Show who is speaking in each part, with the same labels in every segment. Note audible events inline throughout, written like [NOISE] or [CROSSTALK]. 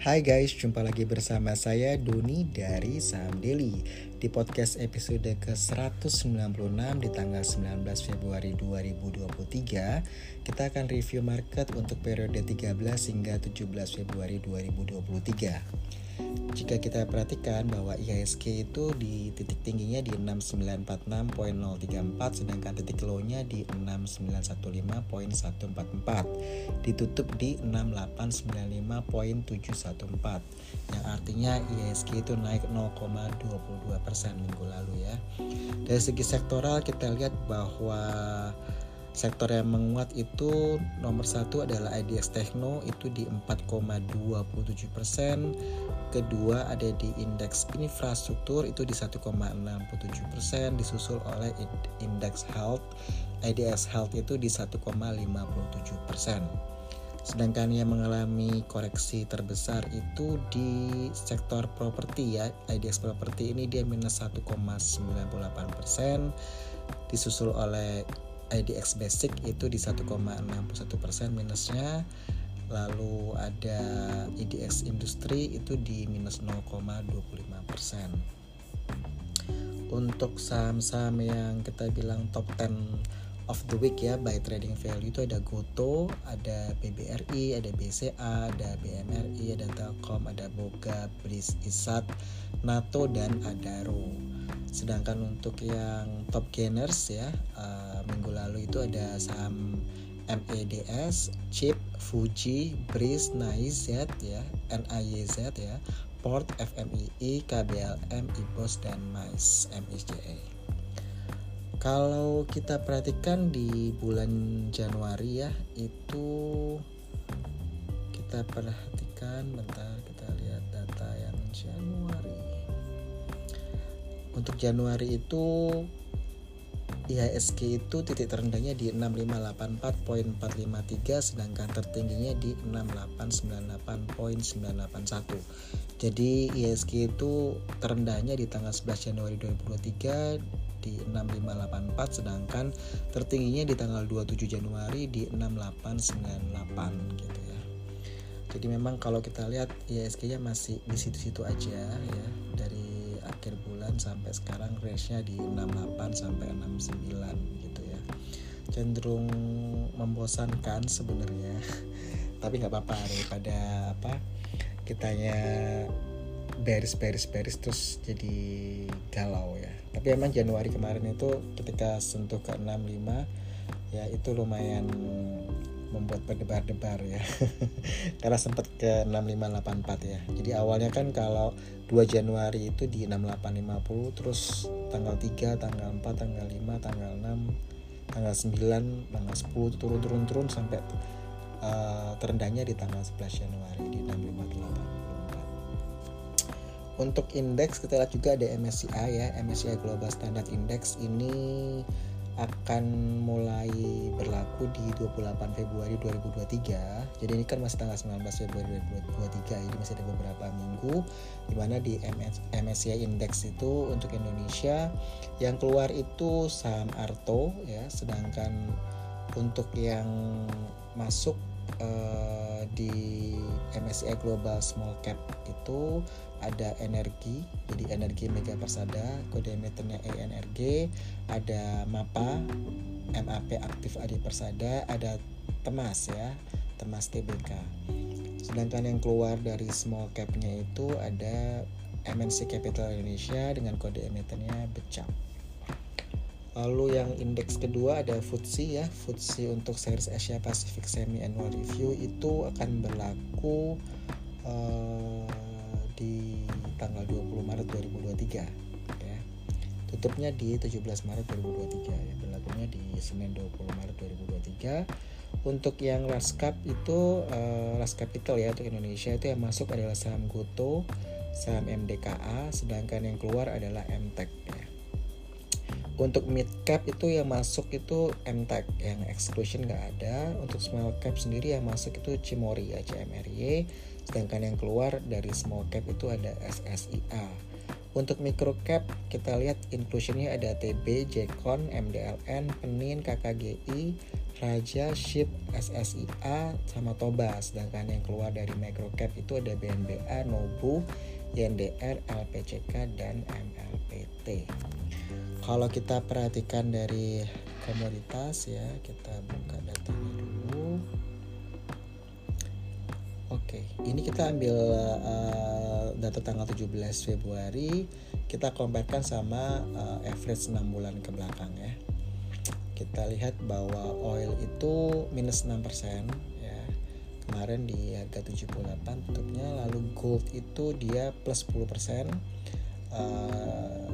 Speaker 1: Hai guys, jumpa lagi bersama saya Doni dari Saham Daily. Di podcast episode ke-196 di tanggal 19 Februari 2023 Kita akan review market untuk periode 13 hingga 17 Februari 2023 jika kita perhatikan bahwa IHSG itu di titik tingginya di 6946.034 sedangkan titik low-nya di 6915.144 ditutup di 6895.714 yang artinya IHSG itu naik 0,22% minggu lalu ya. Dari segi sektoral kita lihat bahwa Sektor yang menguat itu nomor satu adalah IDX Techno itu di 4,27 persen. Kedua ada di indeks infrastruktur itu di 1,67 persen, disusul oleh indeks health IDX Health itu di 1,57 persen. Sedangkan yang mengalami koreksi terbesar itu di sektor properti ya, IDX properti ini dia minus 1,98 persen, disusul oleh IDX basic itu di 1,61% minusnya lalu ada IDX industri itu di minus 0,25% untuk saham-saham yang kita bilang top 10 of the week ya by trading value itu ada Goto, ada BBRI, ada BCA, ada BMRI, ada Telkom, ada Boga, Bris, Isat, NATO dan Adaro. Sedangkan untuk yang top gainers ya uh, minggu lalu itu ada saham MEDS, Chip, Fuji, Breeze, NIZ ya, NIYZ ya, Port, FMII, KBLM, IBOS dan MICE, MICA. Kalau kita perhatikan di bulan Januari ya itu kita perhatikan bentar kita lihat data yang Januari untuk Januari itu IHSG itu titik terendahnya di 6584.453 sedangkan tertingginya di 6898.981 jadi IHSG itu terendahnya di tanggal 11 Januari 2023 di 6584 sedangkan tertingginya di tanggal 27 Januari di 6898 gitu ya. Jadi memang kalau kita lihat IHSG nya masih di situ-situ aja ya dari akhir bulan sampai sekarang range-nya di 68 sampai 69 gitu ya. Cenderung membosankan sebenarnya [LAUGHS] tapi nggak apa-apa daripada apa kitanya beris beris beris terus jadi galau ya. Tapi emang Januari kemarin itu ketika sentuh ke 65 ya itu lumayan membuat berdebar-debar ya. [LAUGHS] Karena sempat ke 6584 ya. Jadi awalnya kan kalau 2 Januari itu di 6850 terus tanggal 3 tanggal 4 tanggal 5 tanggal 6 tanggal 9 tanggal 10 turun-turun-turun sampai uh, terendahnya di tanggal 11 Januari di 6584 untuk indeks kita lihat juga ada MSCI ya. MSCI Global Standard Index ini akan mulai berlaku di 28 Februari 2023 jadi ini kan masih tanggal 19 Februari 2023 jadi masih ada beberapa minggu di MS, MSCI Index itu untuk Indonesia yang keluar itu saham Arto ya. Sedangkan untuk yang masuk uh, di MSCI Global Small Cap itu ada energi jadi energi Mega Persada kode emitennya ENRG ada MAPA MAP aktif Adi Persada ada Temas ya Temas TBK sedangkan yang keluar dari small capnya itu ada MNC Capital Indonesia dengan kode emitennya Becak Lalu yang indeks kedua ada FTSE ya. FTSE untuk series Asia Pacific Semi Annual Review itu akan berlaku uh, di tanggal 20 Maret 2023 ya. Tutupnya di 17 Maret 2023 ya. Berlakunya di Senin 20 Maret 2023. Untuk yang last cap itu uh, capital ya untuk Indonesia itu yang masuk adalah saham Goto, saham MDKA, sedangkan yang keluar adalah MTEK ya untuk mid cap itu yang masuk itu MTEK yang exclusion nggak ada untuk small cap sendiri yang masuk itu Cimori ya CMRY sedangkan yang keluar dari small cap itu ada SSIA untuk micro cap kita lihat inclusionnya ada TB, Jekon, MDLN, Penin, KKGI, Raja, Ship, SSIA, sama Toba. Sedangkan yang keluar dari microcap itu ada BNBA, Nobu, YNDR, LPCK, dan MLPT. Kalau kita perhatikan dari komoditas ya, kita buka datanya dulu. Oke, ini kita ambil uh, data tanggal 17 Februari, kita comparekan sama uh, average 6 bulan ke belakang ya. Kita lihat bahwa oil itu minus 6% ya. Kemarin di harga 78 tutupnya lalu gold itu dia plus 10% uh,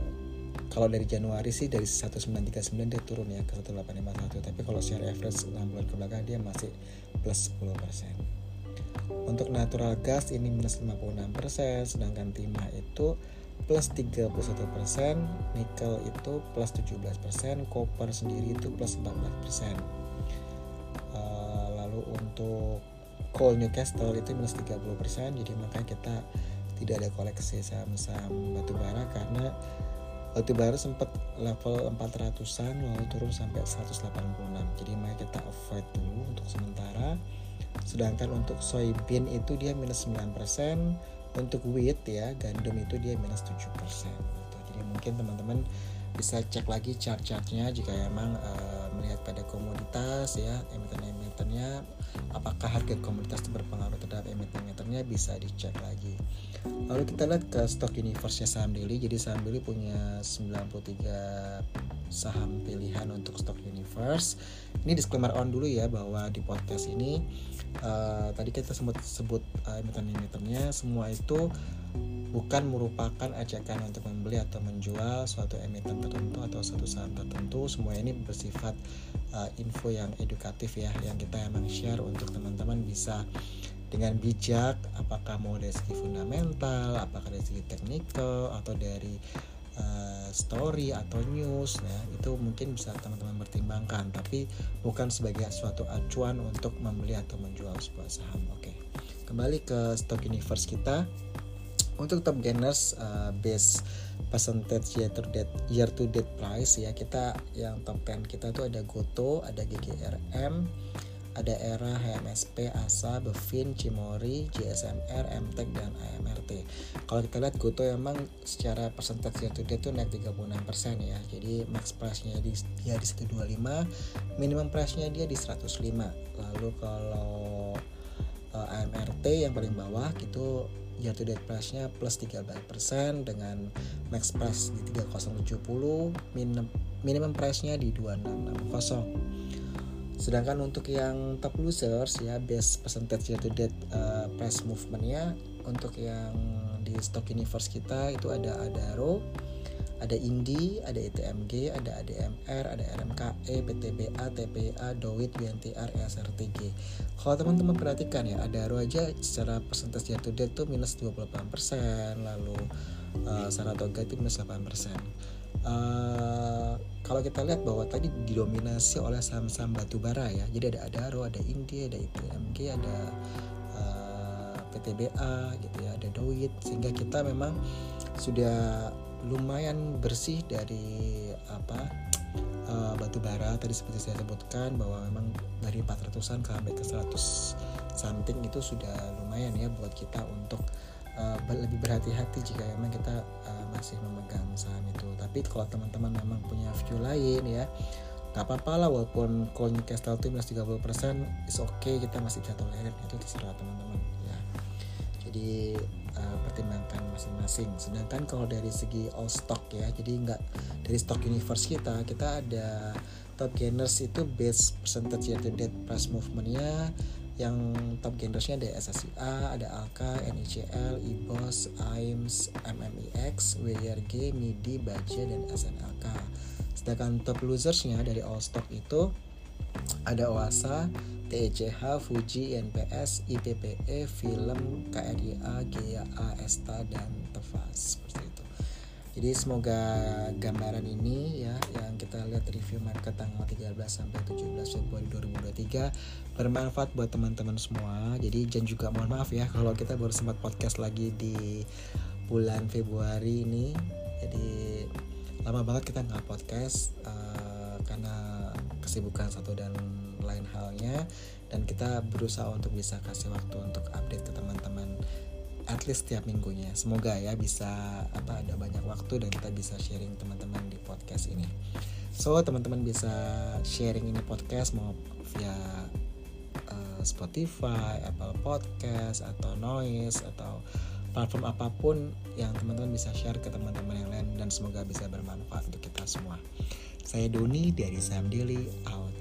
Speaker 1: kalau dari Januari sih dari 1939 dia turun ya ke 1851 tapi kalau secara average 6 bulan ke belakang dia masih plus 10% untuk natural gas ini minus 56% sedangkan timah itu plus 31%, nikel itu plus 17%, copper sendiri itu plus 14%. Uh, eh, lalu untuk coal Newcastle itu minus 30%, jadi makanya kita tidak ada koleksi saham-saham batubara karena batubara sempat level 400-an lalu turun sampai 186. Jadi makanya kita avoid dulu untuk sementara. Sedangkan untuk soybean itu dia minus 9%, untuk wheat ya gandum itu dia minus 7% gitu. jadi mungkin teman-teman bisa cek lagi chart-chartnya jika emang uh, melihat pada komoditas ya emiten-emitennya apakah harga komoditas itu berpengaruh terhadap emiten-emitennya bisa dicek lagi. Lalu kita lihat ke stock universe nya saham daily. Jadi saham daily punya 93 saham pilihan untuk stock universe. Ini disclaimer on dulu ya bahwa di podcast ini uh, tadi kita sempat sebut uh, emiten-emitennya. Semua itu bukan merupakan ajakan untuk membeli atau menjual suatu emiten tertentu atau suatu saham tertentu. Semua ini bersifat uh, info yang edukatif ya yang kita emang share untuk teman-teman bisa dengan bijak apakah mau dari segi fundamental apakah dari segi teknikal atau dari uh, story atau news ya. Itu mungkin bisa teman-teman pertimbangkan tapi bukan sebagai suatu acuan untuk membeli atau menjual sebuah saham. Oke kembali ke stock universe kita untuk top gainers uh, base percentage year to date year to date price ya kita yang top 10 kita tuh ada Goto ada GGRM ada ERA, HMSP, ASA, Bevin, Cimori, JSMR, MTEK, dan AMRT. Kalau kita lihat Goto emang secara persentase year to date tuh naik 36% ya. Jadi max price-nya di, dia di 125, minimum price-nya dia di 105. Lalu kalau eh, AMRT yang paling bawah itu year to date price-nya plus 13% dengan max price di 3070, minimum minimum price-nya di 2660 sedangkan untuk yang top losers ya best percentage year to date uh, price movementnya untuk yang di stock universe kita itu ada Adaro ada Indi, ada ETMG, ada ADMR, ada RMKE, PTBA, TPA, Dowit, BNTR, SRTG. Kalau teman-teman perhatikan ya, Adaro aja secara persentase year to date tuh minus 28%, lalu uh, Saratoga itu minus 8%. Uh, kalau kita lihat bahwa tadi didominasi oleh saham-saham batu bara ya jadi ada Adaro ada Indi ada IPMG ada uh, eh, PTBA gitu ya ada Dowit sehingga kita memang sudah lumayan bersih dari apa uh, batu bara. Tadi seperti saya sebutkan bahwa memang dari 400-an sampai ke 100 something itu sudah lumayan ya buat kita untuk uh, lebih berhati-hati jika memang kita uh, masih memegang saham itu. Tapi kalau teman-teman memang punya view lain ya nggak apa-apa lah walaupun kalau Newcastle itu minus 30% is oke okay, kita masih bisa tolerir. Itu terserah teman-teman ya. Jadi uh, pertimbangkan masing-masing sedangkan kalau dari segi all stock ya jadi nggak dari stock universe kita kita ada top gainers itu base percentage year to date price movementnya yang top gendersnya ada SSIA, ada Alka, NICL, IBOS, AIMS, MMIX, WYRG, MIDI, Baja, dan SNLK. Sedangkan top losersnya dari all stock itu ada OASA, TECH, Fuji, NPS, IPPE, Film, KRIA, GAA, ESTA, dan Tefas seperti itu. Jadi semoga gambaran ini ya yang kita lihat review market tanggal 13 sampai 17 Februari 2023 bermanfaat buat teman-teman semua. Jadi jangan juga mohon maaf ya kalau kita baru sempat podcast lagi di bulan Februari ini. Jadi lama banget kita nggak podcast uh, karena kesibukan satu dan lain halnya dan kita berusaha untuk bisa kasih waktu untuk update ke teman-teman at least setiap minggunya semoga ya bisa apa ada banyak waktu dan kita bisa sharing teman-teman di podcast ini so teman-teman bisa sharing ini podcast mau via uh, Spotify, Apple Podcast atau Noise atau platform apa pun yang teman-teman bisa share ke teman-teman yang lain dan semoga bisa bermanfaat untuk kita semua. Saya Doni dari Sam Daily out.